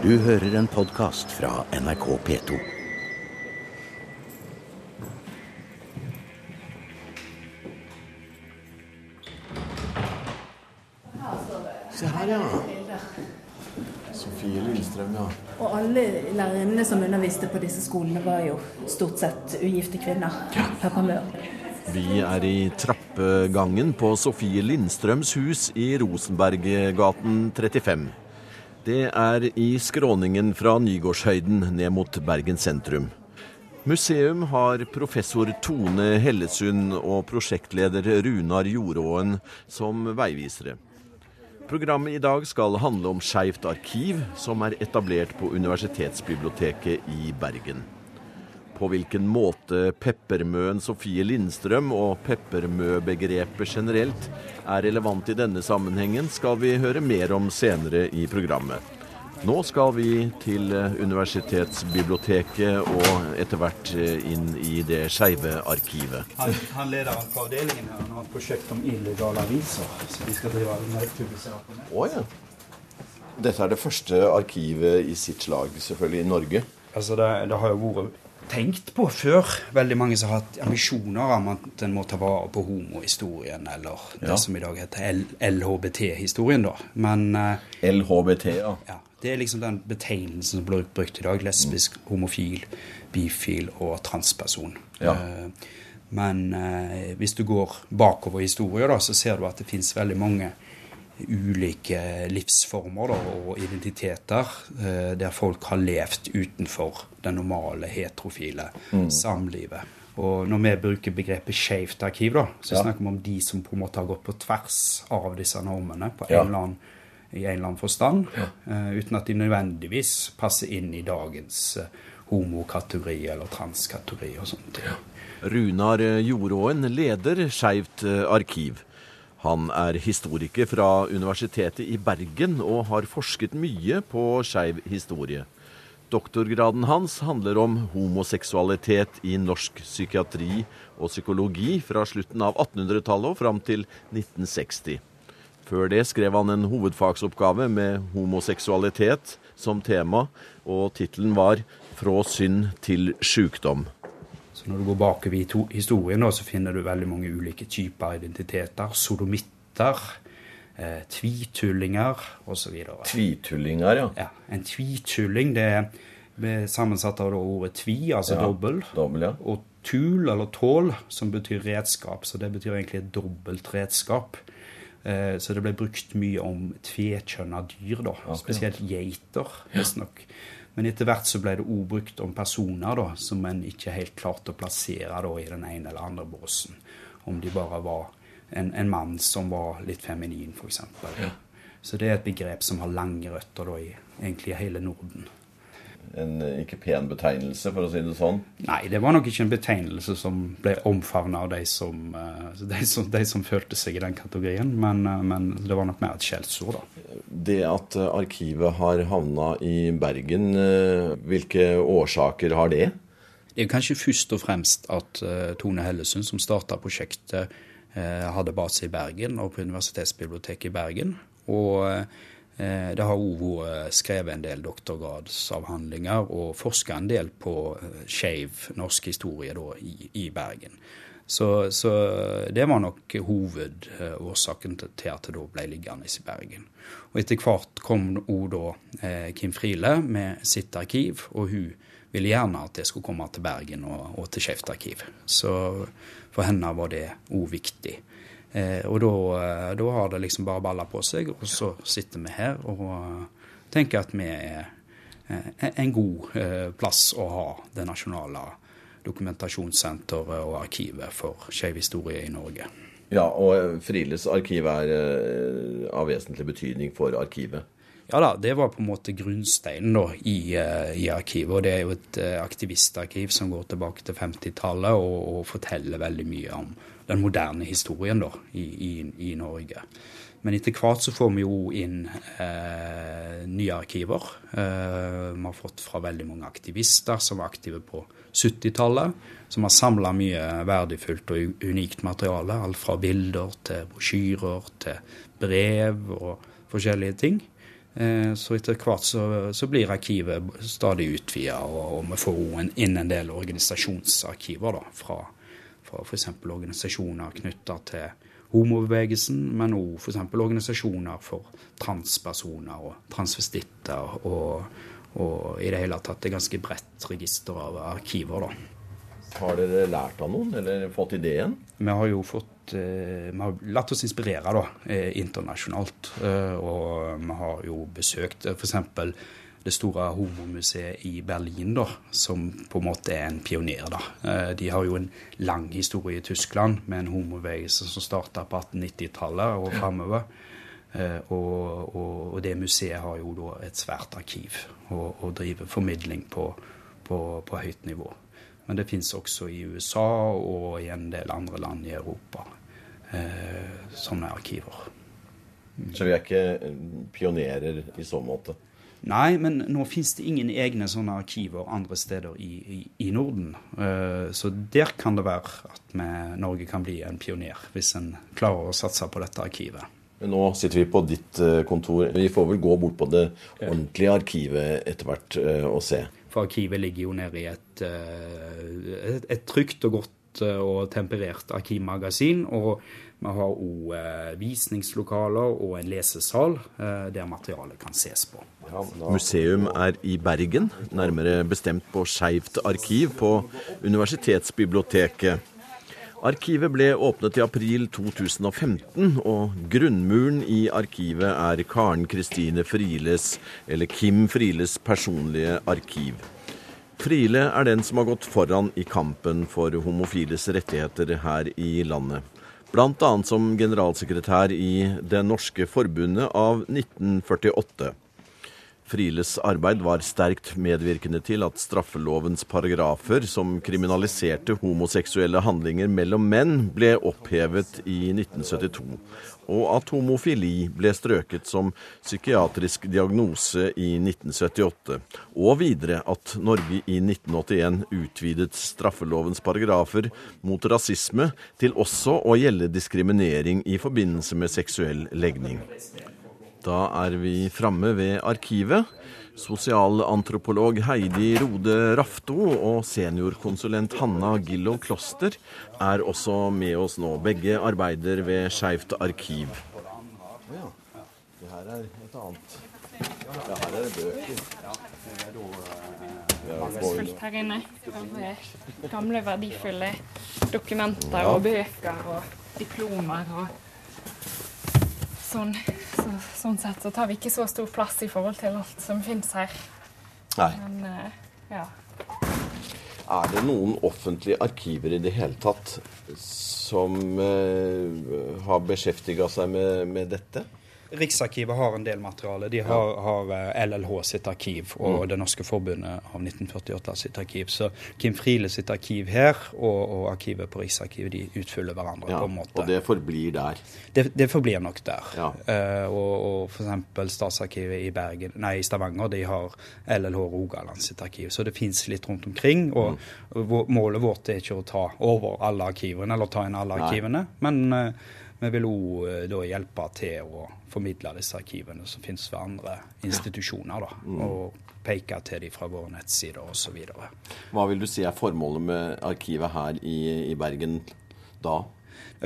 Du hører en podkast fra NRK P2. Se her, ja. Sofie Lillestrøm, ja. Og alle lærerinnene som underviste på disse skolene, var jo stort sett ugifte kvinner. Ja. Vi er i trappegangen på Sofie Lindstrøms hus i Rosenberggaten 35. Det er i skråningen fra Nygårdshøyden ned mot Bergen sentrum. Museum har professor Tone Hellesund og prosjektleder Runar Joråen som veivisere. Programmet i dag skal handle om Skeivt arkiv, som er etablert på Universitetsbiblioteket i Bergen. På hvilken måte Peppermøen Sofie Lindstrøm og peppermøbegrepet generelt er relevant i denne sammenhengen, skal vi høre mer om senere i programmet. Nå skal vi til Universitetsbiblioteket og etter hvert inn i det skeive arkivet. Han, han leder på avdelingen her. Han har et prosjekt om illegale aviser. Så vi skal drive publisere på nett. Å ja. Dette er det første arkivet i sitt slag, selvfølgelig, i Norge. Altså det, det har jo vært tenkt på før. Veldig mange som har hatt ambisjoner om at en må ta vare på homohistorien, eller det Ja. som i dag heter LHBT-historien, da. Men eh, LHBT, ja. ja, det er liksom den betegnelsen som blir brukt i dag. Lesbisk, homofil, bifil og transperson. Ja. Eh, Men eh, hvis du går bakover i historien, da, så ser du at det fins veldig mange ulike livsformer da, og identiteter eh, der folk har levd utenfor det normale heterofile samlivet. Og når vi bruker begrepet skeivt arkiv, da, så Ja. snakker vi om de som på en måte har gått på tvers av disse normene på Ja. eller annen, i en eller annen forstand, eh, uten at de nødvendigvis passer inn i dagens eh, homokategori eller transkategori og sånt. Runar Joråen leder Skeivt arkiv. Han er historiker fra Universitetet i Bergen og har forsket mye på skeiv historie. Doktorgraden hans handler om homoseksualitet i norsk psykiatri og psykologi fra slutten av 1800-tallet og fram til 1960. Før det skrev han en hovedfagsoppgave med homoseksualitet som tema, og tittelen var 'Fra synd til sjukdom'. Så når du går bakover i to- historien, så finner du veldig mange ulike typer identiteter. Sodomitter, eh, tvitullinger osv. Tvitullinger, ja. Ja, en tvitulling det er sammensatt av ordet tvi, altså Ja, dobbel, dobbel, ja. og tul, eller tål, som betyr redskap. Så det betyr egentlig et dobbelt redskap. Eh, Så det ble brukt mye om tvekjønna dyr, da. Spesielt geiter, visstnok. Men etter hvert så ble det òg brukt om personer da, som en ikke helt klarte å plassere da, i den ene eller andre båsen. Om de bare var en, en mann som var litt feminin, f.eks. Så det er et begrep som har lange røtter da, i egentlig hele Norden. En eh, ikke pen betegnelse, for å si det sånn. Nei, det var nok ikke en betegnelse som ble omfavna av de som, eh, de, som, de som følte seg i den kategorien, men, eh, men det var nok mer et skjellsord, da. Det at eh, arkivet har havna i Bergen, eh, hvilke årsaker har det? Det er kanskje først og fremst at eh, Tone Hellesund, som starta prosjektet, eh, hadde base i Bergen og på Universitetsbiblioteket i Bergen. Og eh, det har òg vært skrevet en del doktorgradsavhandlinger og forska en del på eh, skeiv norsk historie da, i, i Bergen. Så, så det var nok hovedårsaken til, at det da ble liggende i Bergen. Og etter hvert kom òg da eh, Kim Friele med sitt arkiv, og hun ville gjerne at det skulle komme til Bergen og, og til Skeivt arkiv. Så for henne var det òg viktig. Eh, og eh, da har det liksom bare balla på seg, og så sitter vi her og eh, tenker at vi er eh, en god plass å ha det nasjonale dokumentasjonssenteret og arkivet for skeiv historie i Norge. Ja, og Frieles arkiv er av vesentlig betydning for arkivet. Ja da, det var på en måte grunnsteinen da, i, eh, i arkivet. Og det er jo et eh, aktivistarkiv som går tilbake til 50-tallet og, og forteller veldig mye om den moderne historien da, i, i, i Norge. Men etter hvert så får vi jo inn eh, nye arkiver. Eh, vi har fått fra veldig mange aktivister som var aktive på 70-tallet. Som har samla mye verdifullt og unikt materiale. Alt fra bilder til brosjyrer til brev og forskjellige ting. Eh, så etter hvert så, så blir arkivet stadig utvida, og, og, vi får inn en del organisasjonsarkiver da, fra, fra f.eks. organisasjoner knytta til homobevegelsen, men òg f.eks. organisasjoner for transpersoner og transvestitter, og, og i det hele tatt et ganske bredt register av arkiver. da. Har dere lært av noen, eller fått ideen? Vi har jo fått eh, Vi har latt oss inspirere da, eh, internasjonalt. Eh, og vi har jo besøkt f.eks. det store homomuseet i Berlin, da, som på en måte er en pioner. da. De har jo en lang historie i Tyskland med en homobevegelse som starta på 1890-tallet og framover. Og, og, og, det museet har jo da et svært arkiv og, og driver formidling på, på, på høyt nivå. Men det fins også i USA og i en del andre land i Europa sånne arkiver. Mm. Så vi er ikke eh, pionerer i så måte? Nei, men nå fins det ingen egne sånne arkiver andre steder i, i, i Norden. Uh, så der kan det være at vi, Norge kan bli en pioner, hvis en klarer å satse på dette arkivet. Men nå sitter vi på ditt eh, kontor. Vi får vel gå bort på det ordentlige arkivet etter hvert og se. For arkivet ligger jo nede i et, eh, et, et trygt og godt eh, og temperert arkivmagasin. Og vi har òg eh, visningslokaler og en lesesal der materialet kan ses på. Museum er i Bergen, nærmere bestemt på Skeivt arkiv på Universitetsbiblioteket. Arkivet ble åpnet i april 2015, og grunnmuren i arkivet er Karen Kristine Friles, eller Kim Friles personlige arkiv. Friele er den som har gått foran i kampen for homofiles rettigheter her i landet. Bl.a. som generalsekretær i Det norske forbundet av 1948. Friles arbeid var sterkt medvirkende til at straffelovens paragrafer som kriminaliserte homoseksuelle handlinger mellom menn, ble opphevet i 1972, og at homofili ble strøket som psykiatrisk diagnose i 1978, og videre at Norge i 1981 utvidet straffelovens paragrafer mot rasisme til også å gjelde diskriminering i forbindelse med seksuell legning. Da er vi framme ved arkivet. Sosialantropolog Heidi Rode Rafto og seniorkonsulent Hanna Gillo Kloster er også med oss nå. Begge arbeider ved Skeivt arkiv. Ja. Det her er et annet Ja, her er det bøker. Masse fullt her inne. Gamle, verdifulle dokumenter og bøker og diplomer og sånn, så, sånn sett så tar vi ikke så stor plass i forhold til alt som finnes her. Nei. Men, uh, ja. Er det noen offentlige arkiver i det hele tatt som uh, har beskjeftiga seg med, med dette? Riksarkivet har en del materiale. De har, har eh, LLH sitt arkiv og mm. Det norske forbundet av 1948 sitt arkiv. Så Kim Friele sitt arkiv her og, og arkivet på Riksarkivet de utfyller hverandre. Ja, på en måte. Og det forblir der? Det, det forblir nok der. Ja. Uh, og, og f.eks. Statsarkivet i, Bergen, nei, i Stavanger de har LLH Rogaland sitt arkiv. Så det fins litt rundt omkring. Og mm. målet vårt er ikke å ta over alle arkivene eller ta inn alle arkivene. Nei. men uh, vi vil òg eh, hjelpe til å formidle disse arkivene som finnes ved andre institusjoner. Da, mm. Og peke til dem fra våre nettsider osv. Hva vil du si er formålet med arkivet her i, i Bergen da?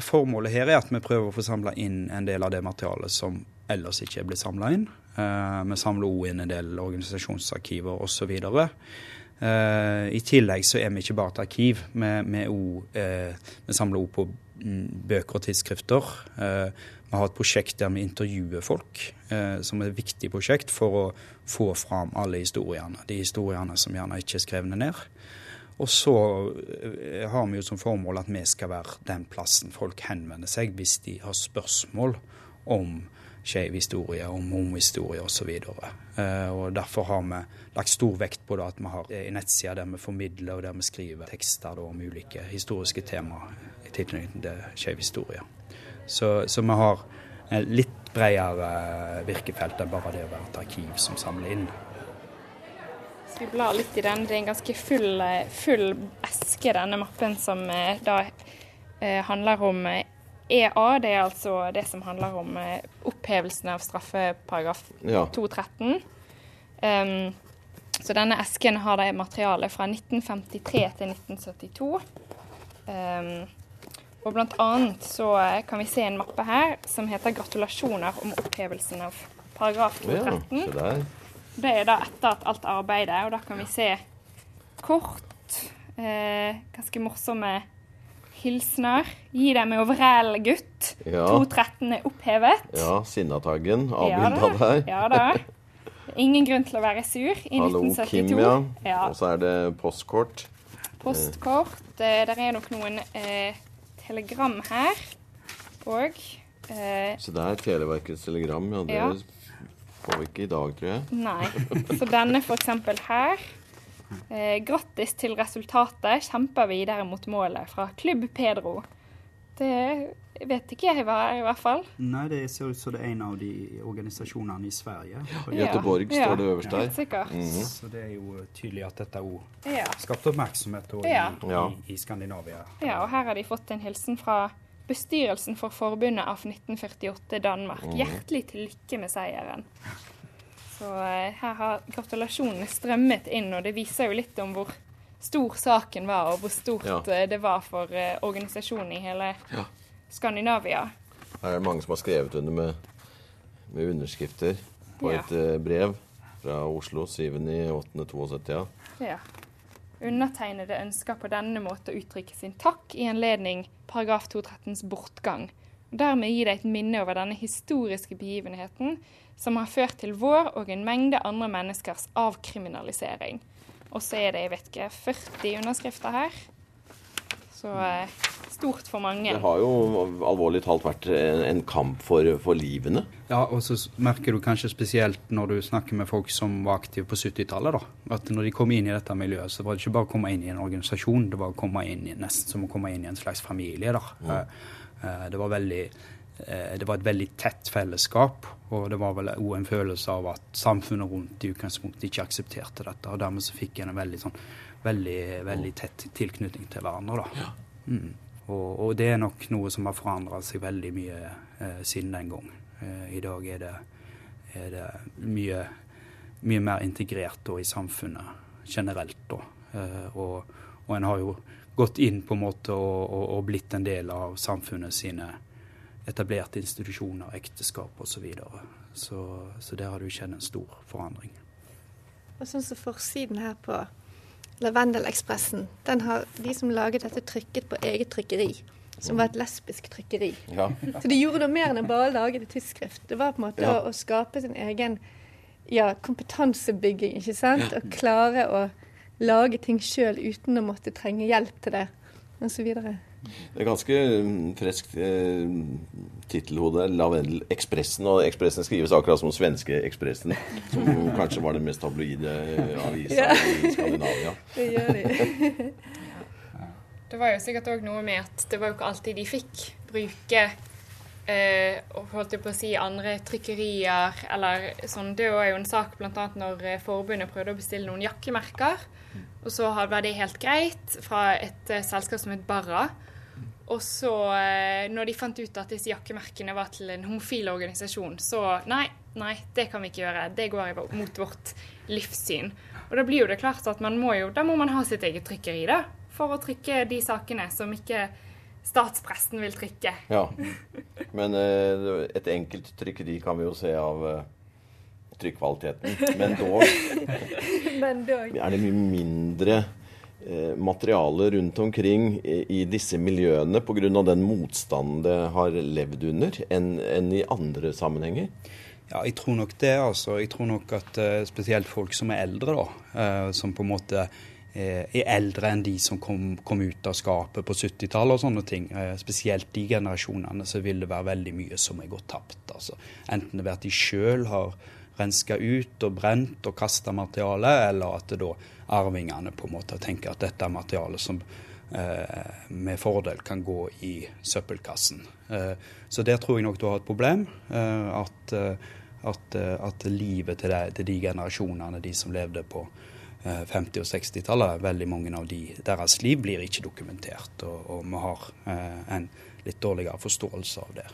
Formålet her er at vi prøver å få samla inn en del av det materialet som ellers ikke er blitt samla inn. Uh, vi samler òg inn en del organisasjonsarkiver osv. Uh, I tillegg så er vi ikke bare et arkiv. Vi, vi, også, uh, vi samler òg på bøker og tidsskrifter. Uh, vi har et prosjekt der vi intervjuer folk, uh, som er et viktig prosjekt for å få fram alle historiene. De historiene som gjerne ikke er skrevne ned. Og så uh, har vi jo som formål at vi skal være den plassen folk henvender seg hvis de har spørsmål om skeiv historie, om homohistorie osv. Og derfor har vi lagt stor vekt på at vi har en nettside der vi formidler og der vi skriver tekster om ulike historiske temaer i tilknytning til skeiv historie. Så, så, vi har litt bredere eh, virkefelt enn bare det å være et arkiv som samler inn. Hvis vi blar litt i den, det er en ganske full, eh, full eske, denne mappen, som da eh, handler om EA, det er altså det som handler om eh, opphevelsen av straffeparagraf Ja. 213. Um, så denne esken har det materialet fra 1953 til 1972. Um, og blant annet så eh, kan vi se en mappe her som heter 'Gratulasjoner om opphevelsen av paragraf 213'. Ja. Det er da etter at alt arbeidet, og da kan vi se kort, eh, ganske morsomme hilsener. Gi deg med overell, gutt. Ja. 213 er opphevet. Ja, Sinnataggen avbilda ja, der. Ja da. Ingen grunn til å være sur i Hallo, 1972. Kim, ja. Ja. Og så er det postkort. Postkort. Eh, der er nok noen eh, telegram her. Og eh, Så det er Televerkets telegram. Ja, det Ja. får vi ikke i dag, tror jeg. Nei. Så denne for eksempel her. Eh, grattis til resultatet. Kjemper videre mot målet fra Klubb Pedro. Det vet ikke jeg hva er, i hvert fall. Nei, det ser ut som det er en av de organisasjonene i Sverige. Ja. Göteborg Ja. står det øverst der. Ja, sikkert. Så det er jo tydelig at dette òg Ja. skapte oppmerksomhet i, Ja. i, i Skandinavia. ja, og her har de fått en hilsen fra bestyrelsen for forbundet av 1948 Danmark. Hjertelig til lykke med seieren. Så eh, her har gratulasjonene strømmet inn, og det viser jo litt om hvor stor saken var, og hvor stort Ja. eh, det var for eh, organisasjonen i hele Ja. Skandinavia. Her er det mange som har skrevet under med, med underskrifter på Ja. et brev fra Oslo 7.8.72. Ja. Ja. Undertegnede ønsker på denne måte å uttrykke sin takk i anledning paragraf 213s bortgang. Og dermed gi deg et minne over denne historiske begivenheten som har ført til vår og en mengde andre menneskers avkriminalisering. Og så er det, jeg vet ikke, 40 underskrifter her. Så eh, stort for mange. Det har jo alvorlig talt vært en, kamp for, for livene. Ja, og så merker du kanskje spesielt når du snakker med folk som var aktive på 70-tallet, da. At når de kom inn i dette miljøet, så var det ikke bare å komme inn i en organisasjon, det var å komme inn i, nesten som å komme inn i en slags familie, da. Eh, Det var veldig det var et veldig tett fellesskap, og det var vel òg en følelse av at samfunnet rundt i utgangspunktet ikke aksepterte dette. og Dermed så fikk en en veldig, sånn, veldig, veldig tett tilknytning til hverandre. da. Mm. Og, og det er nok noe som har forandra seg veldig mye eh, siden den gang. Eh, I dag er det, er det mye, mye mer integrert da, i samfunnet generelt. Da. Eh, og, og en har jo gått inn på en måte og, og, og blitt en del av samfunnet sine etablerte institusjoner, ekteskap osv. Så, videre. så Så der har det jo skjedd en stor forandring. Og sånn som forsiden her på Lavendelekspressen, den har de som laget dette, trykket på eget trykkeri. Som var et lesbisk trykkeri. Ja. Så de gjorde noe mer enn å bare lage det tidsskrift. Det var på en måte Ja. å, å skape sin egen ja, kompetansebygging, ikke sant. Og klare å lage ting sjøl uten å måtte trenge hjelp til det, osv. Det er ganske mm, friskt eh, tittelhode. Lavendel Ekspressen. Og Ekspressen skrives akkurat som svenske Ekspressen, som kanskje var den mest tabloide eh, avisa Ja. i Skandinavia. Det gjør de. Det var jo sikkert òg noe med at det var jo ikke alltid de fikk bruke eh, og holdt jeg på å si andre trykkerier eller sånn. Det var jo en sak bl.a. når eh, forbundet prøvde å bestille noen jakkemerker. Og så var det helt greit fra et selskap som het Barra. Og så, eh, når de fant ut at disse jakkemerkene var til en homofil organisasjon, så nei, nei, det kan vi ikke gjøre. Det går mot vårt livssyn. Og da blir jo det klart at man må jo, da må man ha sitt eget trykkeri, da. For å trykke de sakene som ikke statspressen vil trykke. Ja. Men eh, et enkelt trykkeri kan vi jo se av eh, trykkvaliteten. Men dog Men dog. er det mye mindre eh, materiale rundt omkring i, disse miljøene pga. den motstanden det har levd under, enn en i andre sammenhenger. Ja, jeg tror nok det. altså. Jeg tror nok at eh, spesielt folk som er eldre, da, eh, som på en måte er eldre enn de som kom, kom ut av skapet på 70-tallet og sånne ting. Spesielt de generasjonene så vil det være veldig mye som er gått tapt. altså. Enten det er at de sjøl har renska ut og brent og kasta materiale, eller at da arvingene på en måte tenker at dette er materiale som eh, med fordel kan gå i søppelkassen. Eh, så der tror jeg nok du har et problem. eh, at, eh, at, eh, at livet til de, til de generasjonene, de som levde på eh, 50- og 60-tallet, veldig mange av de, deres liv blir ikke dokumentert. Og, og vi har eh, en litt dårligere forståelse av det.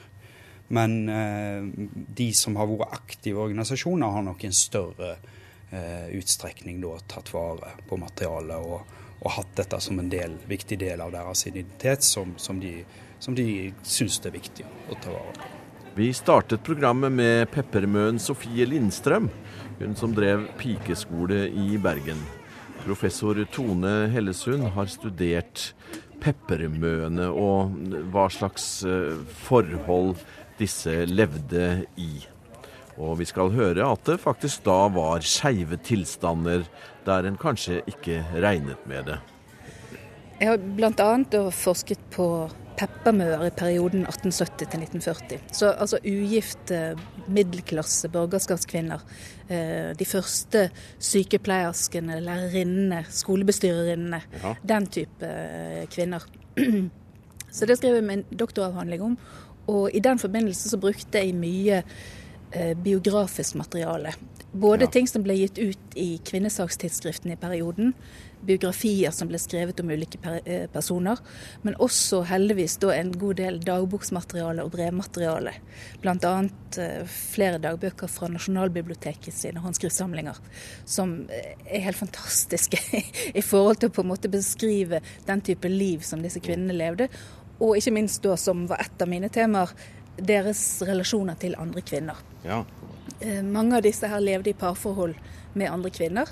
Men eh, de som har vært aktive organisasjoner, har nok en større eh, utstrekning da tatt vare på materialet og, og, hatt dette som en del, viktig del av deres identitet, som, som de, som de syns det er viktig å ta vare på. Vi startet programmet med peppermøen Sofie Lindstrøm, hun som drev pikeskole i Bergen. Professor Tone Hellesund har studert peppermøene og hva slags eh, forhold disse levde i. Og vi skal høre at det faktisk da var skeive tilstander der en kanskje ikke regnet med det. Jeg har bl.a. forsket på peppermøer i perioden 1870 til 1940. Så altså ugifte middelklasse borgerskapskvinner. Eh, de første sykepleierskene, lærerinnene, skolebestyrerinnene. Ja. Den type eh, kvinner. Så det skrev jeg min doktoravhandling om. Og i den forbindelse så brukte jeg mye eh, biografisk materiale. Både ja. ting som ble gitt ut i kvinnesakstidsskriftene i perioden, biografier som ble skrevet om ulike eh, personer, men også heldigvis da en god del dagboksmateriale og brevmateriale. Bl.a. Eh, flere dagbøker fra Nasjonalbiblioteket sine håndskriftsamlinger, som eh, er helt fantastiske i forhold til å på en måte beskrive den type liv som disse kvinnene levde, og ikke minst da, som var et av mine temaer, deres relasjoner til andre kvinner. Ja. Eh, mange av disse her levde i parforhold med andre kvinner.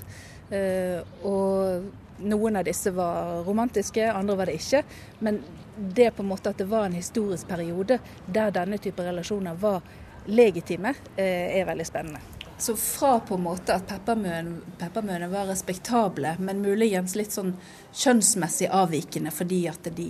Eh, og noen av disse var romantiske, andre var det ikke. Men det på en måte at det var en historisk periode der denne type relasjoner var legitime, eh, er veldig spennende. Så fra på en måte at peppermøene var respektable, men muligens litt sånn kjønnsmessig avvikende fordi at de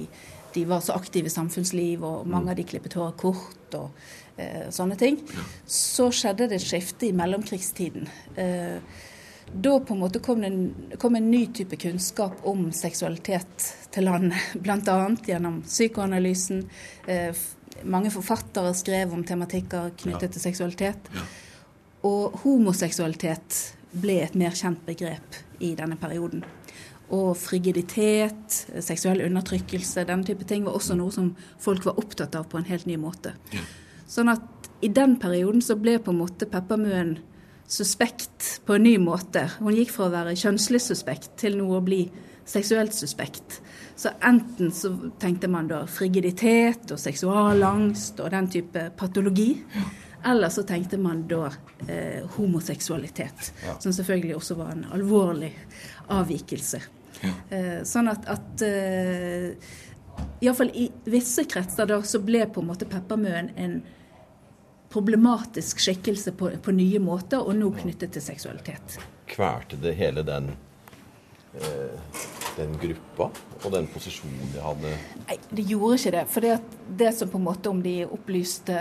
de var så aktive i samfunnsliv, og mange av de klippet håret kort og eh, sånne ting. Så skjedde det et skifte i mellomkrigstiden. Eh, da på en måte kom, en, kom en ny type kunnskap om seksualitet til landet, bl.a. gjennom psykoanalysen. Eh, mange forfattere skrev om tematikker knyttet ja. til seksualitet. Ja. Og homoseksualitet ble et mer kjent begrep i denne perioden. Og frigiditet, seksuell undertrykkelse, den type ting var også noe som folk var opptatt av på en helt ny måte. Ja. Sånn at i den perioden så ble på en måte Peppermøen suspekt på en ny måte. Hun gikk fra å være kjønnslig suspekt til noe å bli seksuelt suspekt. Så enten så tenkte man da frigiditet og seksualangst og den type patologi. Ja. Eller så tenkte man da eh, homoseksualitet, ja. som selvfølgelig også var en alvorlig avvikelse. Eh, sånn at, at uh, Iallfall i visse kretser da, så ble på en måte Peppermøen en problematisk skikkelse på, på nye måter, og nå knyttet til seksualitet. Kvalte det hele den eh, den gruppa og den posisjonen de hadde? Nei, det gjorde ikke det. For det, det som på en måte om de opplyste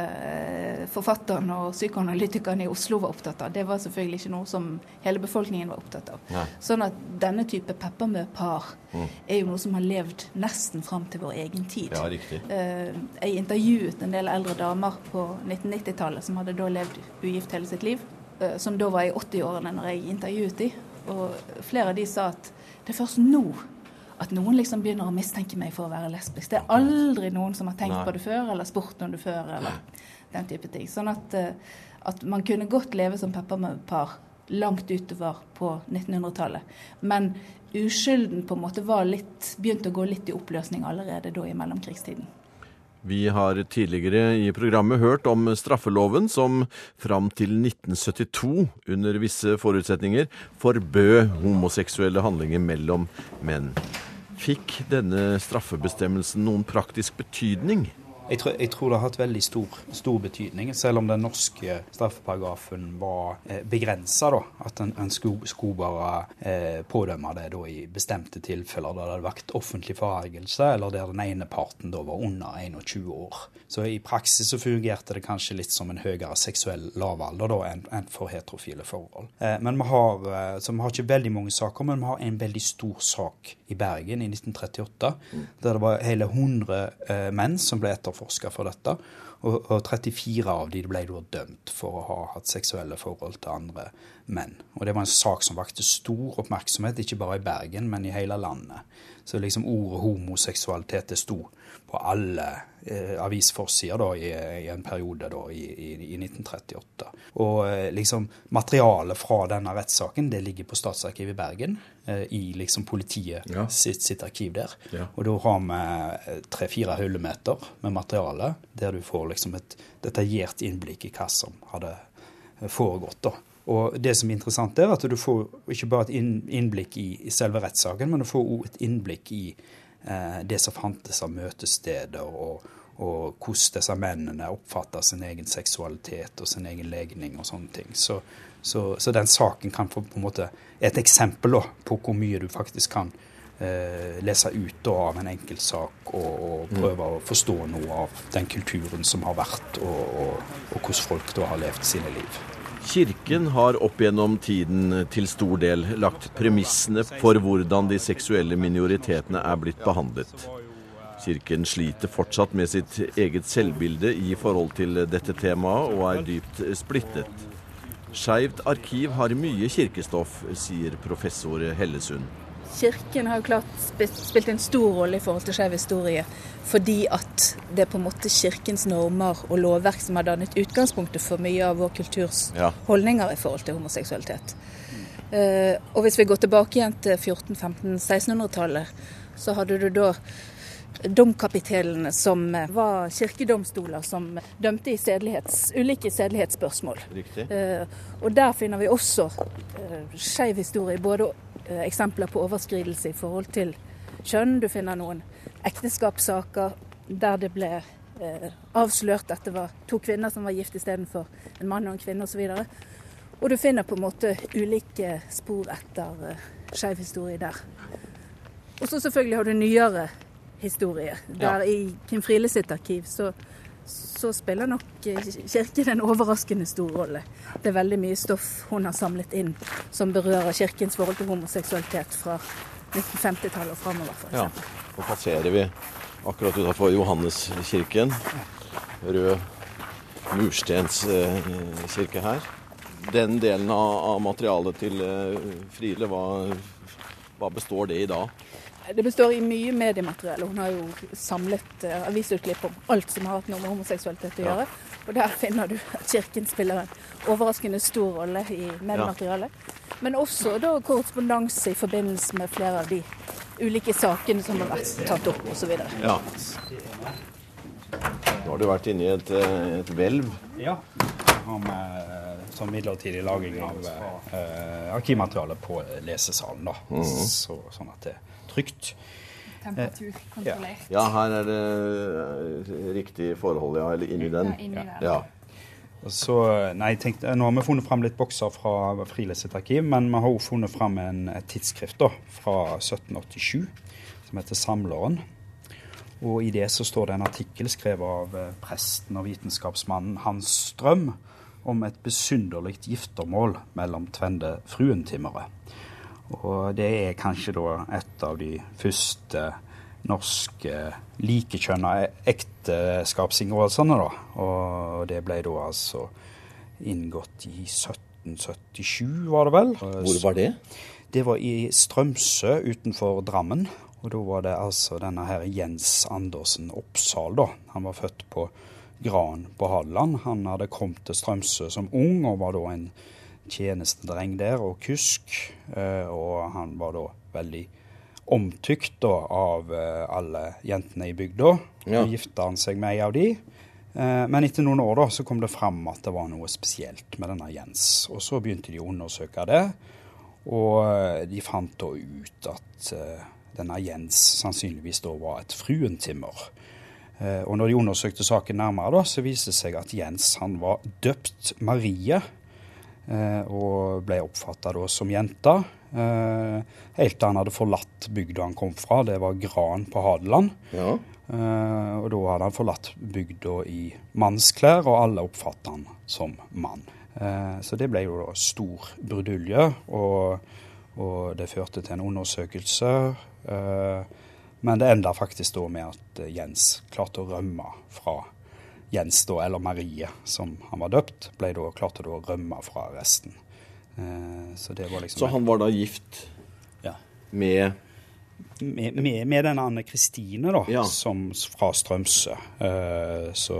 forfatteren forfatterne og psykoanalytikerne i Oslo var opptatt av, det var selvfølgelig ikke noe som hele befolkningen var opptatt av. Nei. Sånn at denne type peppermø-par mm. er jo noe som har levd nesten fram til vår egen tid. Ja, riktig. Eh, jeg intervjuet en del eldre damer på 1990-tallet som hadde da levd ugift hele sitt liv. Eh, som da var i 80-årene når jeg intervjuet dem. Og flere av de sa at det er først nå at noen liksom begynner å mistenke meg for å være lesbisk. Det er aldri noen som har tenkt Nei. på det før, eller spurt om det før, eller den type ting. Sånn at, eh, at man kunne godt leve som peppermøpar langt utover på 1900-tallet. Men uskylden på en måte var litt, begynte å gå litt i oppløsning allerede da i mellomkrigstiden. Vi har tidligere i programmet hørt om straffeloven som fram til 1972, under visse forutsetninger, forbød homoseksuelle handlinger mellom menn. Fikk denne straffebestemmelsen noen praktisk betydning? Jeg tror, jeg tror, det har hatt veldig stor, stor, betydning, selv om den norske straffeparagrafen var eh, begrensa. At en, en skulle, skulle bare eh, pådømme det da, i bestemte tilfeller der det hadde vært offentlig forargelse, eller der den ene parten da var under 21 år. Så i praksis så fungerte det kanskje litt som en høyere seksuell lavalder da, enn en for heterofile forhold. Eh, men vi har, eh, så vi har ikke veldig mange saker, men vi har en veldig stor sak i Bergen i 1938, mm. der det var hele 100 eh, menn som ble etterforska etterforska for dette. Og, og 34 av de ble da dømt for å ha hatt seksuelle forhold til andre menn. Og det var en sak som vakte stor oppmerksomhet, ikke bare i Bergen, men i hele landet. Så liksom ordet homoseksualitet det sto på alle eh, avisforsider da, i, i, en periode da, i, i, i 1938. Og eh, liksom materialet fra denne rettssaken det ligger på Statsarkivet i Bergen, eh, i liksom politiet ja. sitt, sitt, arkiv der. Ja. Og da har vi eh, tre-fire hyllemeter med materiale der du får liksom et detaljert innblikk i hva som hadde eh, foregått. da. Og det som er interessant, er at du får ikke bare et innblikk i, i selve rettssaken, men du får også et innblikk i det som fantes av møtesteder, og, og hvordan disse mennene oppfatter sin egen seksualitet og sin egen legning og sånne ting. Så, så, så den saken kan få på en måte et eksempel da, på hvor mye du faktisk kan eh, lese ut da, av en enkeltsak og, og mm. prøve å forstå noe av den kulturen som har vært, og, og, og hvordan folk da har levd sine liv. Kirken har opp gjennom tiden til stor del lagt premissene for hvordan de seksuelle minoritetene er blitt behandlet. Kirken sliter fortsatt med sitt eget selvbilde i forhold til dette temaet, og er dypt splittet. Skeivt arkiv har mye kirkestoff, sier professor Hellesund. Kirken har klart spilt en stor rolle i forhold til skeiv historie, fordi at det er på en måte kirkens normer og lovverk som har dannet utgangspunktet for mye av vår kulturs ja. holdninger i forhold til homoseksualitet. Uh, og hvis vi går tilbake igjen til 1400-1500-1600-tallet, så hadde du da domkapitelene som var kirkedomstoler som dømte i sedelighets, ulike sedelighetsspørsmål. Uh, og der finner vi også uh, skeiv historie, både Eh, eksempler på overskridelse i forhold til kjønn. Du finner noen ekteskapssaker der det ble eh, avslørt at det var to kvinner som var gift istedenfor en mann og en kvinne osv. Og, og du finner på en måte ulike spor etter uh, skeiv historie der. Og så selvfølgelig har du nyere historie. Der ja. i Kim Friele sitt arkiv så så spiller nok Kirken en overraskende stor rolle. Det er veldig mye stoff hun har samlet inn som berører Kirkens forhold til homoseksualitet fra 1950-tallet og framover. Ja, nå passerer vi akkurat utenfor Johanneskirken. Rød murstenskirke her. Den delen av, materialet til eh, Friele, hva, hva består det i da? Det består i mye mediemateriell. Hun har jo samlet uh, avisutklipp om alt som har hatt noe med homoseksualitet å gjøre. Ja. Og der finner du at Kirken spiller en overraskende stor rolle i mediematerialet. Ja. Men også da korrespondanse i forbindelse med flere av de ulike sakene som har vært tatt opp osv. Ja. Nå har du vært inne i et, eh, et hvelv. Ja. Har med eh, sånn midlertidig lagring av eh, arkivmateriale på lesesalen. da. Mm -hmm. Så, sånn at det trygt. Temperaturkontrollert. Ja. ja, her er det riktig forhold, ja. Eller inni den. Ja, inni ja. Så, nei, tenkte, Nå har vi funnet fram litt bokser fra Friles arkiv, men vi har også funnet fram en, et tidsskrift da, fra 1787 som heter Samleren. Og I det så står det en artikkel skrevet av eh, presten og vitenskapsmannen Hans Strøm om et besynderlig giftermål mellom tvende fruentimmere. Og det er kanskje da et av de første norske likekjønna ekteskapsinngåelsene, da. Og det ble da altså inngått i 1777, var det vel. Hvor var det? Det var i Strømsø utenfor Drammen. Og da var det altså denne her Jens Andersen Oppsal, da. Han var født på Gran på Hadeland. Han hadde kommet til Strømsø som ung, og var da en tjenestedreng der og kusk. Eh, og han var da veldig omtykt da, av eh, alle jentene i bygda. Ja. Og gifta han seg med ei av de. Eh, men etter noen år da, så kom det fram at det var noe spesielt med denne Jens. Og så begynte de å undersøke det, og de fant da ut at denne Jens sannsynligvis da var et fruentimmer. Og når de undersøkte saken nærmere, da, så viste det seg at Jens han var døpt Marie og ble oppfatta som jente. Eh, helt til han hadde forlatt bygda han kom fra, det var Gran på Hadeland. Ja. Eh, og da hadde han forlatt bygda i mannsklær, og alle oppfatta han som mann. Så det ble jo da stor brudulje, og, og det førte til en undersøkelse. Men det enda faktisk da med at Jens klarte å rømme fra Jens, da, eller Marie, som han var døpt, ble da, klarte da å rømme fra arresten. Eh, så det var liksom Så han var da gift ja. med med, med, med denne Anne Kristine, da, Ja. som, fra Strømsø. Eh, så,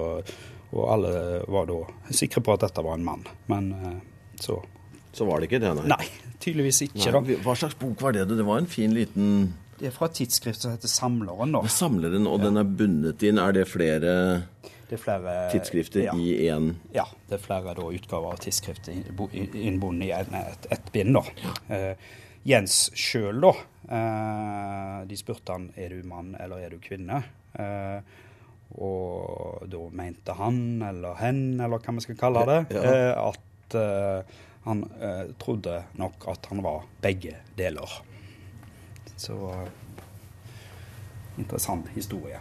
og alle var da sikre på at dette var en mann. Men eh, så Så var det ikke det, nei. Nei, tydeligvis ikke, da. Hva slags bok var det? Det var en fin liten Det er fra et tidsskrift som heter Samleren, da. Samleren, og den er bundet inn. Er det flere Det er flere tidsskrifter ja. i én? Ja, det er flere da, utgaver av tidsskriftet innbundet i ett et, bind. da. Uh, Jens sjøl, da. Uh, de spurte han er du mann eller er du kvinne. Uh, og da mente han, eller hen, eller hva vi skal kalle det, Ja. at han trodde nok at han var begge deler. Så interessant historie.